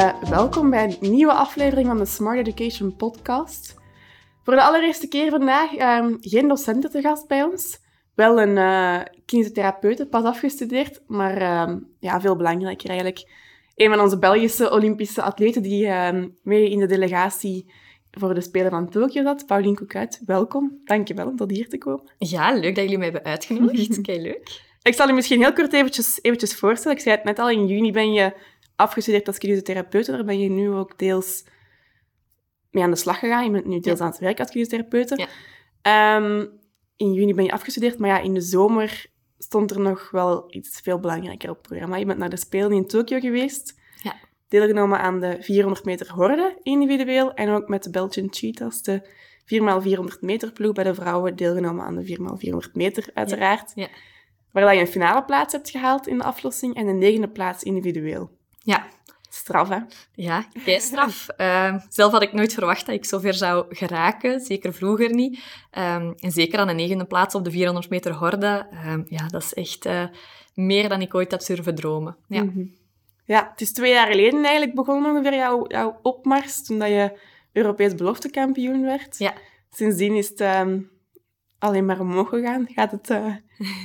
uh, welkom bij een nieuwe aflevering van de Smart Education Podcast. Voor de allereerste keer vandaag um, geen docenten te gast bij ons. Wel een uh, kinesiotherapeute, pas afgestudeerd, maar um, ja, veel belangrijker eigenlijk. Een van onze Belgische Olympische atleten die um, mee in de delegatie voor de Spelen van Tokio zat. Paulien Koekuit, welkom. Dank je wel om tot hier te komen. Ja, leuk dat jullie mij hebben uitgenodigd. Kei leuk. Ik zal je misschien heel kort eventjes, eventjes voorstellen. Ik zei het net al, in juni ben je afgestudeerd als kinesiotherapeut. Daar ben je nu ook deels mee aan de slag gegaan. Je bent nu deels aan het werk als kinesiotherapeut. Ja. Um, in juni ben je afgestudeerd, maar ja, in de zomer stond er nog wel iets veel belangrijker op het programma. Je bent naar de Spelen in Tokio geweest. Ja. Deelgenomen aan de 400 meter horde individueel en ook met de Belgian Cheetahs, de 4x400 meter ploeg bij de vrouwen, deelgenomen aan de 4x400 meter uiteraard. Ja. Ja. Waar je een finale plaats hebt gehaald in de aflossing en een negende plaats individueel. Ja. Straf, hè? Ja, kei straf. uh, zelf had ik nooit verwacht dat ik zover zou geraken. Zeker vroeger niet. Um, en zeker aan de negende plaats op de 400 meter horde. Um, ja, dat is echt uh, meer dan ik ooit had durven dromen. Ja. Mm -hmm. ja, het is twee jaar geleden eigenlijk begonnen ongeveer jouw, jouw opmars, toen dat je Europees beloftekampioen werd. Ja. Sindsdien is het um, alleen maar omhoog gegaan. Gaat het uh,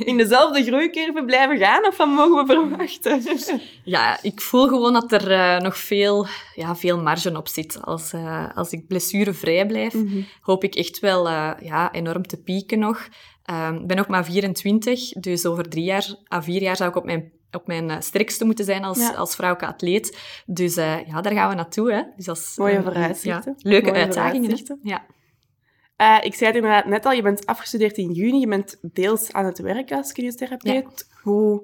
in dezelfde groeicurve blijven gaan of wat mogen we verwachten? ja, ik voel gewoon dat er uh, nog veel, ja, veel marge op zit. Als, uh, als ik blessurevrij blijf, mm -hmm. hoop ik echt wel ja, enorm te pieken nog. Ehm, ik ben nog maar 24, dus over drie jaar, à vier jaar zou ik op mijn op mijn sterkste moeten zijn als, ja. als vrouwelijke atleet. Dus ja, daar gaan we naartoe. Hè. Dus als, Mooie vooruitzichten. Ja, leuke Mooie uitdagingen. Ja. Uh, ik zei het inderdaad net al, je bent afgestudeerd in juni, je bent deels aan het werk als kinesiotherapeut. Ja. Hoe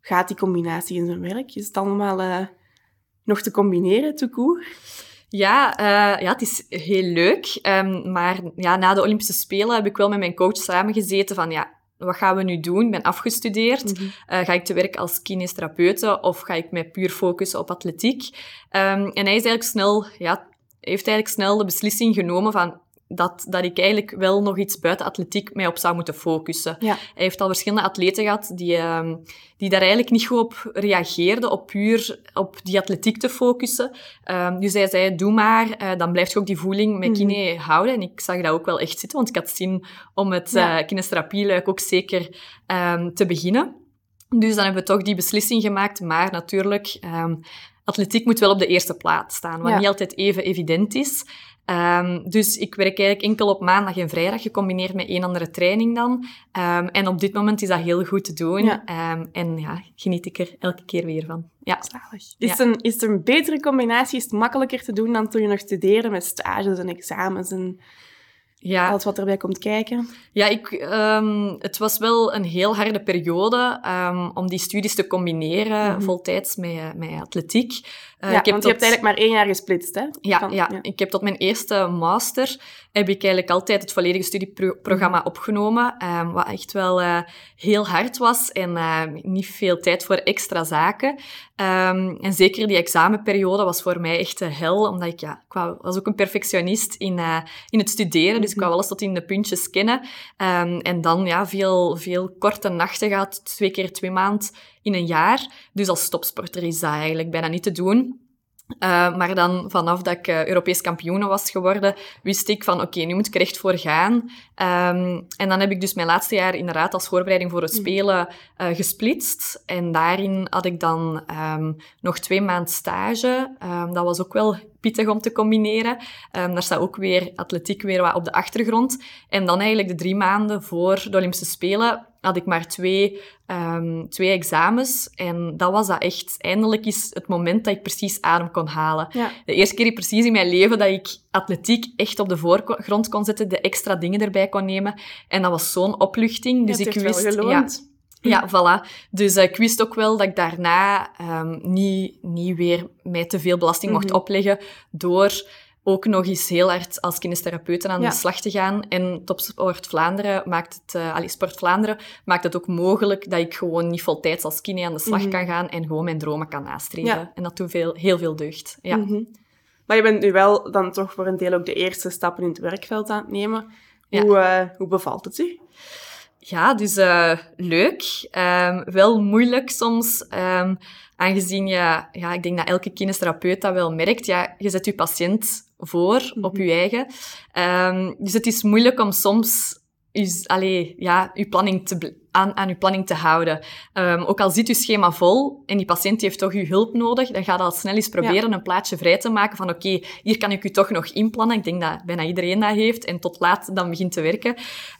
gaat die combinatie in zijn werk? Is het allemaal uh, nog te combineren, te koer? Ja, uh, ja, het is heel leuk. Um, maar ja, na de Olympische Spelen heb ik wel met mijn coach samengezeten van ja, wat gaan we nu doen? Ik ben afgestudeerd. Mm -hmm. uh, ga ik te werk als kinestherapeute of ga ik mij puur focussen op atletiek? Um, en hij is eigenlijk snel, ja, heeft eigenlijk snel de beslissing genomen van dat, dat ik eigenlijk wel nog iets buiten atletiek mij op zou moeten focussen. Ja. Hij heeft al verschillende atleten gehad die, um, die daar eigenlijk niet goed op reageerden, op puur op die atletiek te focussen. Um, dus hij zei, doe maar, uh, dan blijft je ook die voeling met kine mm -hmm. houden. En ik zag dat ook wel echt zitten, want ik had zin om het ja. uh, kinestherapieluik ook zeker um, te beginnen. Dus dan hebben we toch die beslissing gemaakt, maar natuurlijk... Atletiek moet wel op de eerste plaats staan, wat ja. niet altijd even evident is. Um, dus ik werk eigenlijk enkel op maandag en vrijdag, gecombineerd met één andere training dan. Um, en op dit moment is dat heel goed te doen. Ja. Um, en ja, geniet ik er elke keer weer van. Ja. Is, ja. Een, is er een betere combinatie? Is het makkelijker te doen dan toen je nog studeerde met stages en examens en ja. alles wat erbij komt kijken? Ja, ik, um, het was wel een heel harde periode um, om die studies te combineren, mm -hmm. voltijds met, met atletiek. Uh, ja, ik heb want tot... je hebt eigenlijk maar één jaar gesplitst, hè? Ja. ja, ik heb tot mijn eerste master heb ik eigenlijk altijd het volledige studieprogramma mm -hmm. opgenomen, um, wat echt wel uh, heel hard was en uh, niet veel tijd voor extra zaken. en zeker die examenperiode was voor mij echt de hel, omdat ik, ja, ik was ook een perfectionist in, in het studeren, dus ik wou alles tot in de puntjes kennen. Um, en dan ja, veel, veel korte nachten gehad, twee keer twee maanden in een jaar. Dus als topsporter is dat eigenlijk bijna niet te doen. Uh, maar dan vanaf dat ik uh, Europees kampioen was geworden, wist ik van oké, okay, nu moet ik er echt voor gaan. Um, en dan heb ik dus mijn laatste jaar inderdaad als voorbereiding voor het mm. Spelen uh, gesplitst. En daarin had ik dan um, nog twee maanden stage. Um, dat was ook wel pittig om te combineren. Um, daar staat ook weer atletiek weer wat op de achtergrond. En dan eigenlijk de drie maanden voor de Olympische Spelen had ik maar twee, um, twee examens. En dat was dat echt. Eindelijk is het moment dat ik precies adem kon halen. Ja. De eerste keer precies in mijn leven dat ik atletiek echt op de voorgrond kon zetten, de extra dingen erbij kon nemen. En dat was zo'n opluchting. Dus ik wist... Ja, ja, voilà. Dus uh, ik wist ook wel dat ik daarna um, niet, niet weer mij te veel belasting mocht mm -hmm. opleggen door ook nog eens heel hard als kinestherapeuten aan ja. de slag te gaan. En Topsport Vlaanderen maakt het, uh, allee, Sport Vlaanderen maakt het ook mogelijk dat ik gewoon niet voltijds als kine aan de slag mm -hmm. kan gaan en gewoon mijn dromen kan nastreven. Ja. En dat doet veel, heel veel deugd. Ja. Mm -hmm. Maar je bent nu wel dan toch voor een deel ook de eerste stappen in het werkveld aan het nemen. Hoe, uh, hoe bevalt het u? Ja, dus uh, leuk. Um, wel moeilijk soms. Um, aangezien je, ja, ik denk dat elke kinestherapeut dat wel merkt. Ja, je zet je patiënt voor op je eigen. Um, dus het is moeilijk om soms is, allee, ja, uw planning te, aan, aan uw planning te houden. Um, ook al zit uw schema vol en die patiënt heeft toch uw hulp nodig, dan ga je al snel eens proberen een plaatje vrij te maken van oké, okay, hier kan ik u toch nog inplannen. Ik denk dat bijna iedereen dat heeft en tot laat dan begint te werken.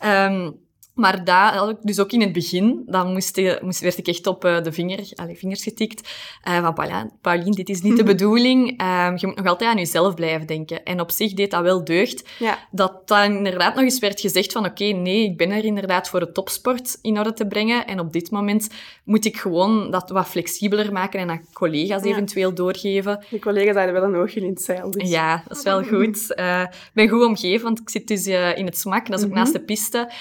Um, maar daar, dus ook in het begin, dan moest, moest, werd ik echt op uh, de vinger, allez, vingers getikt. Uh, van, Paulien, dit is niet de bedoeling. Um, je moet nog altijd aan jezelf blijven denken. En op zich deed dat wel deugd. Ja. Dat dan inderdaad nog eens werd gezegd van, oké, okay, nee, ik ben er inderdaad voor de topsport in orde te brengen. En op dit moment moet ik gewoon dat wat flexibeler maken en aan collega's ja. eventueel doorgeven. Die collega's hadden wel een oogje in het zeil. Dus. Ja, dat is wel goed. Uh, ik ben goed omgeven, want ik zit dus in het smak. Dat is ook mm -hmm. naast de piste.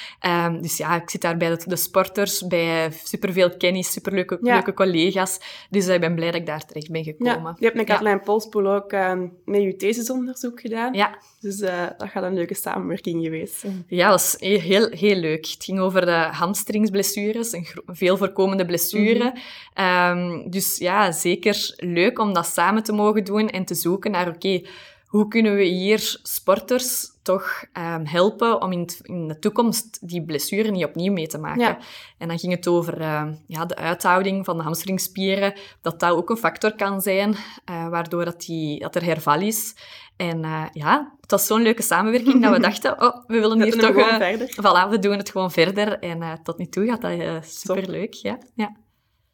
Dus ja, ik zit daar bij de, de sporters, bij superveel kennis, superleuke leuke collega's. Dus ik ben blij dat ik daar terecht ben gekomen. Ja, je hebt met Katlijn ja. Polspoel ook uh, met je thesisonderzoek gedaan. Ja. Dus uh, dat gaat een leuke samenwerking geweest. Ja, dat was heel, heel leuk. Het ging over de hamstringsblessures, een veel voorkomende blessure. Mm -hmm. um, dus ja, zeker leuk om dat samen te mogen doen en te zoeken naar, oké, okay, hoe kunnen we hier sporters toch um, helpen om in, in, de toekomst die blessure niet opnieuw mee te maken. Ja. En dan ging het over uh, ja, de uithouding van de hamstringspieren, dat dat ook een factor kan zijn, uh, waardoor dat, die, dat er herval is. En uh, ja, het was zo'n leuke samenwerking dat we dachten, oh, we willen hier toch... verder. Voilà, we doen het gewoon verder. En tot nu toe gaat dat superleuk. Ja. Ja.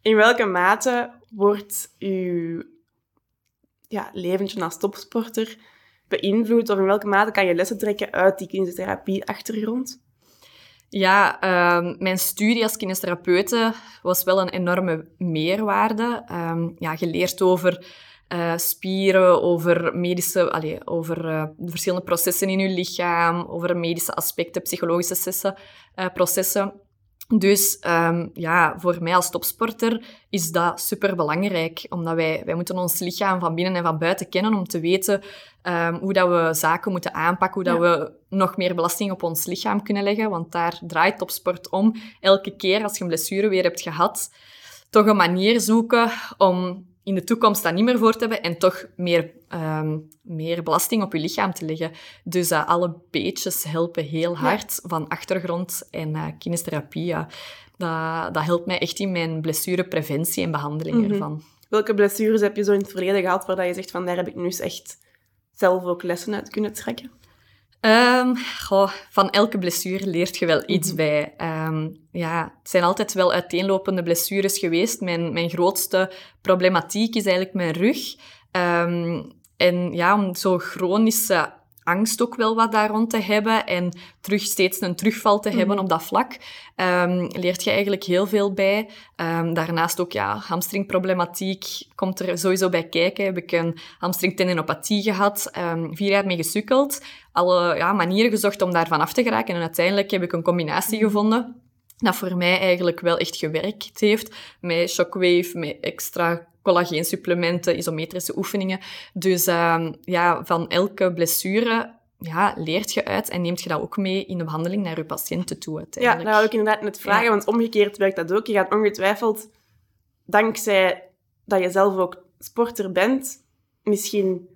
In welke mate wordt uw ja, leventje als topsporter beïnvloedt? Of in welke mate kan je lessen trekken uit die kinesiotherapie-achtergrond? Ja, um, mijn studie als kinestherapeute was wel een enorme meerwaarde. Um, ja, geleerd over uh, spieren, over medische, allez, over uh, de verschillende processen in je lichaam, over medische aspecten, psychologische. Uh, processen. Dus um, ja, voor mij als topsporter is dat super belangrijk, omdat wij, wij moeten ons lichaam van binnen en van buiten kennen om te weten um, hoe dat we zaken moeten aanpakken, hoe dat we nog meer belasting op ons lichaam kunnen leggen, want daar draait topsport om. Elke keer als je een blessure weer hebt gehad, toch een manier zoeken om in de toekomst dat niet meer voor te hebben en toch meer, um, meer belasting op je lichaam te leggen. Dus uh, alle beetjes helpen heel hard van achtergrond en uh, kinestherapie. Ja, dat, dat helpt mij echt in mijn blessurepreventie en behandeling mm -hmm. ervan. Welke blessures heb je zo in het verleden gehad waar je zegt van daar heb ik nu eens echt zelf ook lessen uit kunnen trekken? Um, goh, van elke blessure leert je wel iets -hmm. bij. Um, ja, het zijn altijd wel uiteenlopende blessures geweest. Mijn, mijn grootste problematiek is eigenlijk mijn rug. Um, en ja, om zo chronische angst ook wel wat daar rond te hebben en terug steeds een terugval te hebben mhm. op dat vlak, um, leert je eigenlijk heel veel bij. Um, daarnaast ook, ja, hamstringproblematiek komt er sowieso bij kijken. Heb ik een hamstringtendinopathie gehad, um, vier jaar mee gesukkeld, alle ja, manieren gezocht om daarvan af te geraken en uiteindelijk heb ik een combinatie mhm. gevonden dat voor mij eigenlijk wel echt gewerkt heeft. Met shockwave, met extra collageensupplementen, isometrische oefeningen. Dus uh, ja, van elke blessure ja, leert je uit en neemt je dat ook mee in de behandeling naar je patiënten toe Ja, daar wil ik inderdaad net vragen, want omgekeerd werkt dat ook. Je gaat ongetwijfeld, dankzij dat je zelf ook sporter bent, misschien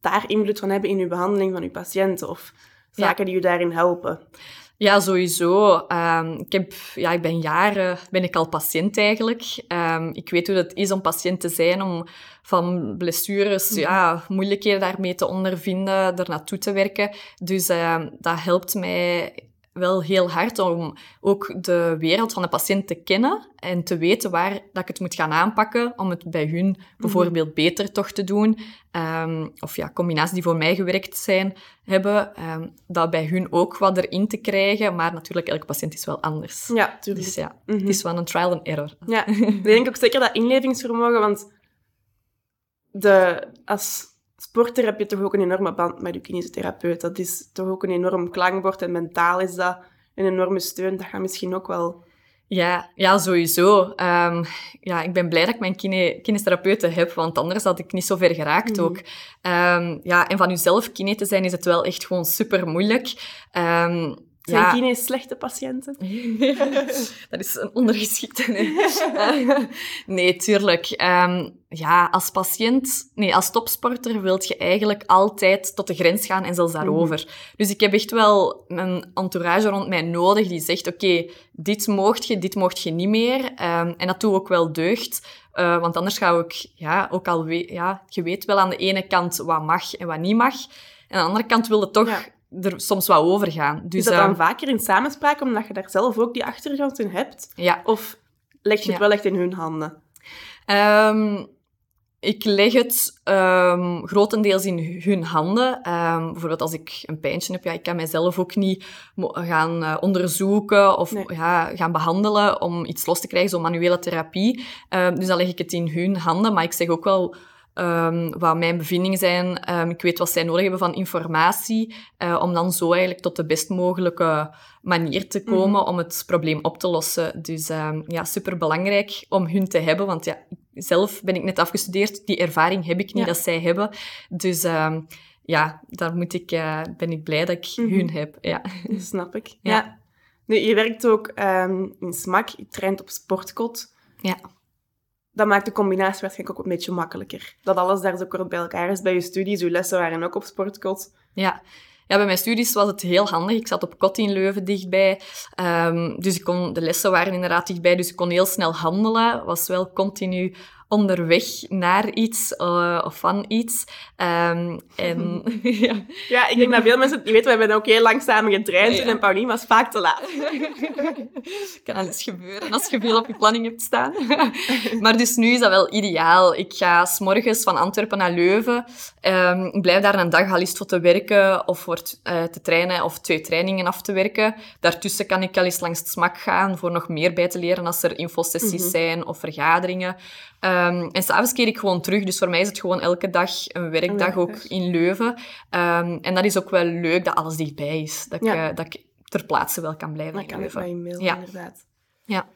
daar invloed van hebben in je behandeling van je patiënten of zaken die je daarin helpen. Ja, sowieso. Um, ik, heb, ja, ik ben jaren ben ik al patiënt eigenlijk. Um, ik weet hoe het is om patiënt te zijn, om van blessures, mhm. ja, moeilijkheden daarmee te ondervinden, er naartoe te werken. Dus um, dat helpt mij wel heel hard om ook de wereld van de patiënt te kennen en te weten waar dat ik het moet gaan aanpakken om het bij hun bijvoorbeeld mhm. beter toch te doen. Um, of ja, combinaties die voor mij gewerkt zijn, hebben, um, dat bij hun ook wat erin te krijgen. Maar natuurlijk, elke patiënt is wel anders. Ja, tuurlijk. Dus ja, het is wel een trial and error. Ja, ik denk ook zeker dat inlevingsvermogen, want de, als sporter heb je toch ook een enorme band met je kinesitherapeut. Dat is toch ook een enorm klankbord en mentaal is dat een enorme steun. Dat gaat misschien ook wel... Ja, ja sowieso. Um, ja, ik ben blij dat ik mijn kine, heb, want anders had ik niet zo ver geraakt mm. ook. Um, ja, en van jezelf kine te zijn is het wel echt gewoon super moeilijk. Um, Zijn ja. kines slechte patiënten? dat is een ondergeschikte. Nee, nee tuurlijk. Ehm, ja, als patiënt, nee, als topsporter wilt je eigenlijk altijd tot de grens gaan en zelfs daarover. Mhm. Dus ik heb echt wel een entourage rond mij nodig die zegt, oké, dit moogt je, dit moogt je niet meer. Um, en dat doe ook wel deugd. Uh, want anders ga ik, ja, ook al, ja, je weet wel aan de ene kant wat mag en wat niet mag. En aan de andere kant wil je toch er soms wat over gaan. Dus, is dat dan ehm, vaker in samenspraak, omdat je daar zelf ook die achtergrond in hebt? Ja. Of leg je het wel echt in hun handen? Um, ik leg het um, grotendeels in hun handen. Um, bijvoorbeeld als ik een pijntje heb, ja, ik kan mijzelf ook niet gaan uh, onderzoeken of ja, gaan behandelen om iets los te krijgen, zo'n manuele therapie. Dus dan leg ik het in hun handen. Maar ik zeg ook wel um, wat mijn bevindingen zijn. Um, ik weet wat zij nodig hebben van informatie, uh, om dan zo eigenlijk tot de best mogelijke manier te komen mm -hmm. om het probleem op te lossen. Dus um, ja, super belangrijk om hun te hebben, want ja, zelf ben ik net afgestudeerd, die ervaring heb ik niet ja. dat zij hebben. Dus ja, daar moet ik, uh, ben ik blij dat ik mm -hmm. hun heb. Ja. Dat snap ik. Ja. ja. Nu, je werkt ook in SMAC, je traint op sportkot. Ja dat maakt de combinatie waarschijnlijk ook een beetje makkelijker. Dat alles daar zo kort bij elkaar is. Bij je studies, je lessen waren ook op sportkot. Ja. Ja, bij mijn studies was het heel handig. Ik zat op kot in Leuven dichtbij. Um, dus ik kon, de lessen waren inderdaad dichtbij, dus ik kon heel snel handelen. Was wel continu onderweg naar iets uh, of van iets. Um, en, ja. ja, ik denk dat veel mensen het niet weten. We hebben ook heel lang samen getraind ja. en Pauline was vaak te laat. kan alles gebeuren als je veel op je planning hebt staan. maar dus nu is dat wel ideaal. Ik ga s morgens van Antwerpen naar Leuven. Um, ik blijf daar een dag al eens voor te werken of voor uh, te trainen of twee trainingen af te werken. Daartussen kan ik al eens langs het smak gaan voor nog meer bij te leren als er infosessies mm -hmm. zijn of vergaderingen. Um, en s'avonds keer ik gewoon terug. Dus voor mij is het gewoon elke dag een werkdag ook in Leuven. Um, en dat is ook wel leuk dat alles dichtbij is. Dat, ja. ik, uh, dat ik ter plaatse wel kan blijven dat in kan Leuven. je mail, ja. inderdaad. Ja.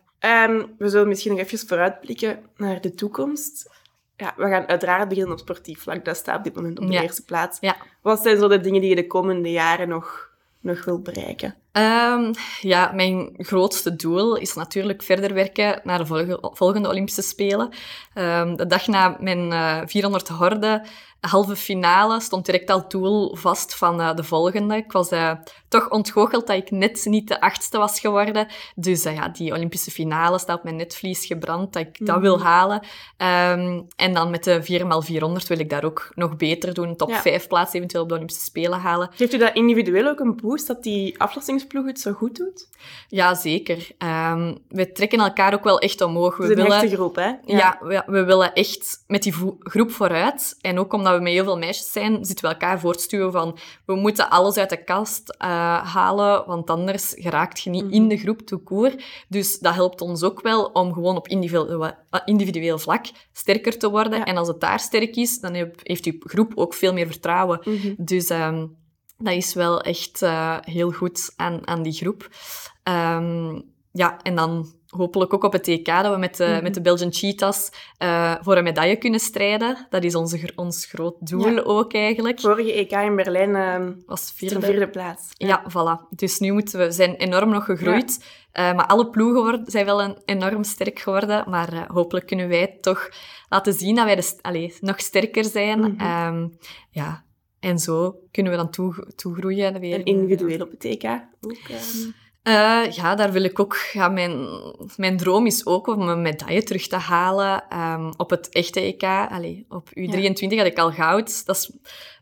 Um, we zullen misschien nog even vooruitblikken naar de toekomst. Ja, we gaan uiteraard beginnen op sportief vlak. Dat staat op dit moment op de ja. eerste plaats. Ja. Wat zijn zo de dingen die je de komende jaren nog, nog wilt bereiken? Um, ja, mijn grootste doel is natuurlijk verder werken naar de volgende, volgende Olympische Spelen. Um, de dag na mijn uh, 400 horde halve finale stond direct al doel vast van uh, de volgende. Ik was uh, toch ontgoocheld dat ik net niet de achtste was geworden. Dus ja, die Olympische finale staat op mijn netvlies gebrand, dat ik mm. dat wil halen. Um, en dan met de 4x400 wil ik daar ook nog beter doen. Top ja. 5 plaats eventueel op de Olympische Spelen halen. Geeft u dat individueel ook een boost, dat die aflossingsploeg het zo goed doet? Ja, zeker. Um, we trekken elkaar ook wel echt omhoog. We willen, een groep, hè? Ja, ja we, we, willen echt met die groep vooruit. En ook omdat we met heel veel meisjes zijn, zitten we elkaar voortstuwen van we moeten alles uit de kast uh, halen, want anders geraakt je niet mm -hmm. in de groep toekoor. Dus dat helpt ons ook wel om gewoon op individueel, individueel vlak sterker te worden. Ja. En als het daar sterk is, dan heeft je groep ook veel meer vertrouwen. Mm -hmm. Dus um, dat is wel echt uh, heel goed aan, aan die groep. Um, ja, en dan hopelijk ook op het EK, dat we met de, mm -hmm. met de Belgian Cheetahs uh, voor een medaille kunnen strijden. Dat is onze, ons groot doel ja. ook eigenlijk. Vorige EK in Berlijn uh, was vierde. vierde plaats. Ja. ja, voilà. Dus nu moeten we, zijn enorm nog gegroeid. Ja. Uh, maar alle ploegen worden, zijn wel een, enorm sterk geworden. Maar hopelijk kunnen wij toch laten zien dat wij de, allez, nog sterker zijn. Mm -hmm. um, ja, en zo kunnen we dan toe, toegroeien. Weer. En individueel op het EK ook. Um... Uh, ja, daar wil ik ook... Ja, mijn, mijn droom is ook om een medaille terug te halen um, op het echte EK. Allee, op U23 ja. had ik al goud. Dat, is,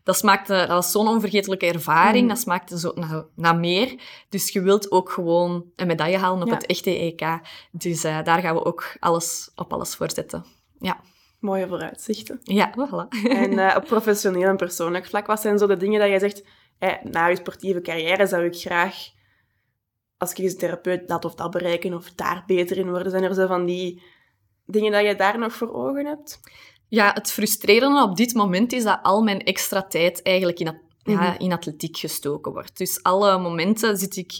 dat, smaakte, dat was zo'n onvergetelijke ervaring. Mm. Dat smaakte zo naar, naar meer. Dus je wilt ook gewoon een medaille halen op ja. het echte EK. Dus uh, daar gaan we ook alles, op alles voor zetten. Ja. Mooie vooruitzichten. Ja, voilà. En uh, op professioneel en persoonlijk vlak, wat zijn zo de dingen dat jij zegt... Eh, na je sportieve carrière zou ik graag als kinestherapeut dat of dat bereiken of daar beter in worden? Zijn er zo van die dingen dat je daar nog voor ogen hebt? Ja, het frustrerende op dit moment is dat al mijn extra tijd eigenlijk in, mm -hmm. in atletiek gestoken wordt. Dus alle momenten zit ik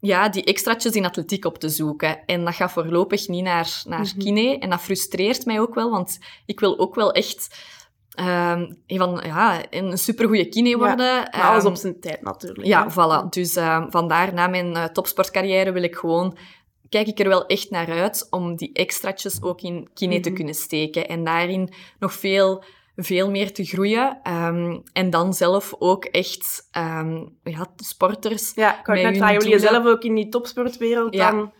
ja, die extraatjes in atletiek op te zoeken. En dat gaat voorlopig niet naar, naar mm -hmm. kine. En dat frustreert mij ook wel, want ik wil ook wel echt Um, van, ja, een supergoeie kine worden. Ja, maar alles op zijn tijd natuurlijk. Ja, voilà. Dus uh, vandaar, na mijn uh, topsportcarrière wil ik gewoon... Kijk ik er wel echt naar uit om die extraatjes ook in kine mm -hmm. te mhm. kunnen steken. En daarin nog veel veel meer te groeien. Um, en dan zelf ook echt um, ja, sporters. Ja, ik kan net vragen, wil je zelf ook in die topsportwereld ja. dan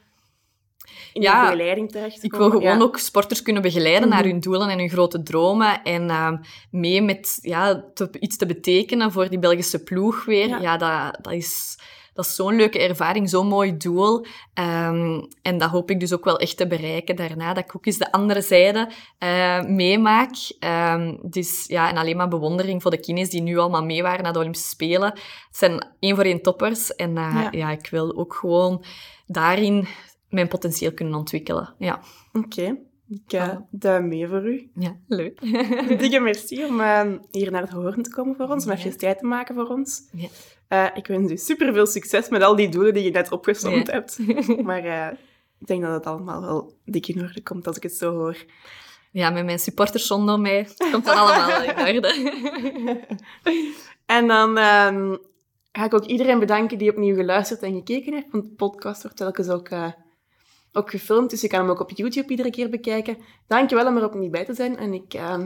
in ja, de begeleiding terecht Ik wil gewoon ook sporters kunnen begeleiden naar mhm. hun doelen en hun grote dromen. En um, mee met ja, te, iets te betekenen voor die Belgische ploeg weer. Ja, ja dat, dat is dat is zo'n leuke ervaring, zo'n mooi doel. Um, en dat hoop ik dus ook wel echt te bereiken daarna, dat ik ook eens de andere zijde uh, meemaak. Um, dus ja, en alleen maar bewondering voor de kines die nu allemaal mee waren naar de Olympische Spelen. Het zijn één voor één toppers. En uh, ja. ja. ik wil ook gewoon daarin mijn potentieel kunnen ontwikkelen. Ja. Oké. Okay. Ik uh, duim mee voor u. Ja, leuk. Dikke merci om uh, hier naar het horen te komen voor ons, om even tijd te maken voor ons. Ja. Uh, ik wens u super veel succes met al die doelen die je net opgesomd ja. hebt. maar ik denk dat het allemaal wel dik in orde komt als ik het zo hoor. Ja, met mijn supporters zonder mij komt het allemaal in orde. en dan um, ga ik ook iedereen bedanken die opnieuw geluisterd en gekeken heeft, want de podcast wordt telkens ook ook gefilmd, dus je kan hem ook op YouTube iedere keer bekijken. Dankjewel om er opnieuw bij te zijn en ik uh,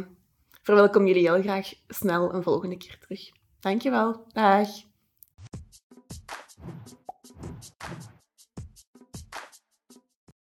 verwelkom jullie heel graag snel een volgende keer terug. Dankjewel. Dag. Thank you.